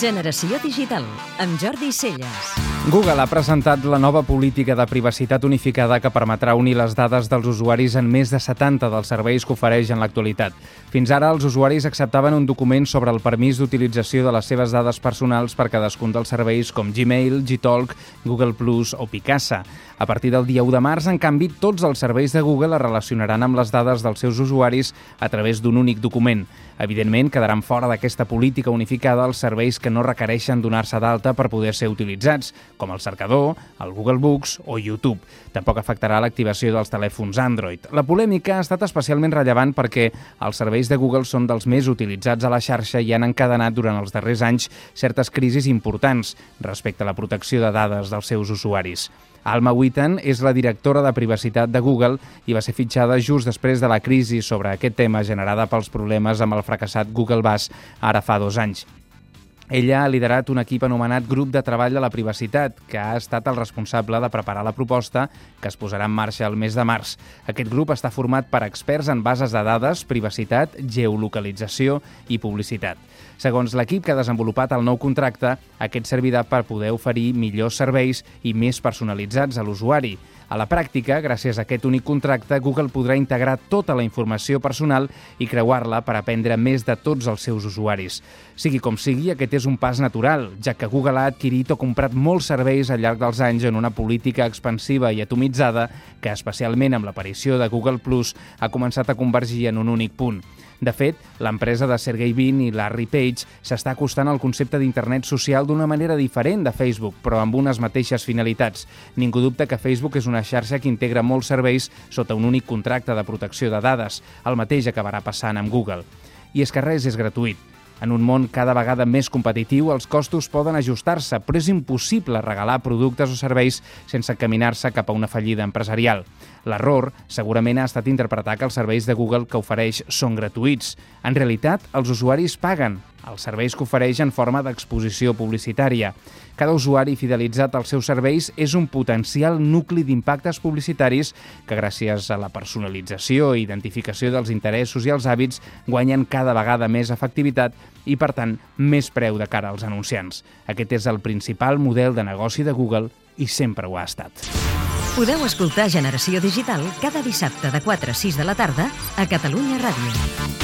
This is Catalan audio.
Generació Digital, amb Jordi Celles. Google ha presentat la nova política de privacitat unificada que permetrà unir les dades dels usuaris en més de 70 dels serveis que ofereix en l'actualitat. Fins ara, els usuaris acceptaven un document sobre el permís d'utilització de les seves dades personals per cadascun dels serveis com Gmail, Gtalk, Google Plus o Picasa. A partir del dia 1 de març, en canvi, tots els serveis de Google es relacionaran amb les dades dels seus usuaris a través d'un únic document. Evidentment, quedaran fora d'aquesta política unificada els serveis que no requereixen donar-se d'alta per poder ser utilitzats, com el cercador, el Google Books o YouTube. Tampoc afectarà l'activació dels telèfons Android. La polèmica ha estat especialment rellevant perquè els serveis de Google són dels més utilitzats a la xarxa i han encadenat durant els darrers anys certes crisis importants respecte a la protecció de dades dels seus usuaris. Alma Witten és la directora de privacitat de Google i va ser fitxada just després de la crisi sobre aquest tema generada pels problemes amb el fracassat Google Bass ara fa dos anys. Ella ha liderat un equip anomenat Grup de Treball de la Privacitat, que ha estat el responsable de preparar la proposta que es posarà en marxa el mes de març. Aquest grup està format per experts en bases de dades, privacitat, geolocalització i publicitat. Segons l'equip que ha desenvolupat el nou contracte, aquest servirà per poder oferir millors serveis i més personalitzats a l'usuari. A la pràctica, gràcies a aquest únic contracte, Google podrà integrar tota la informació personal i creuar-la per aprendre més de tots els seus usuaris. Sigui com sigui, aquest és un pas natural, ja que Google ha adquirit o comprat molts serveis al llarg dels anys en una política expansiva i atomitzada que, especialment amb l'aparició de Google ha començat a convergir en un únic punt. De fet, l'empresa de Sergey Brin i Larry Page s'està acostant al concepte d'internet social d'una manera diferent de Facebook, però amb unes mateixes finalitats. Ningú dubta que Facebook és una xarxa que integra molts serveis sota un únic contracte de protecció de dades. El mateix acabarà passant amb Google. I és que res és gratuït. En un món cada vegada més competitiu, els costos poden ajustar-se, però és impossible regalar productes o serveis sense caminar-se cap a una fallida empresarial. L'error segurament ha estat interpretar que els serveis de Google que ofereix són gratuïts. En realitat, els usuaris paguen els serveis que ofereix en forma d'exposició publicitària. Cada usuari fidelitzat als seus serveis és un potencial nucli d'impactes publicitaris que, gràcies a la personalització i identificació dels interessos i els hàbits, guanyen cada vegada més efectivitat i, per tant, més preu de cara als anunciants. Aquest és el principal model de negoci de Google i sempre ho ha estat. Podeu escoltar Generació Digital cada dissabte de 4 a 6 de la tarda a Catalunya Ràdio.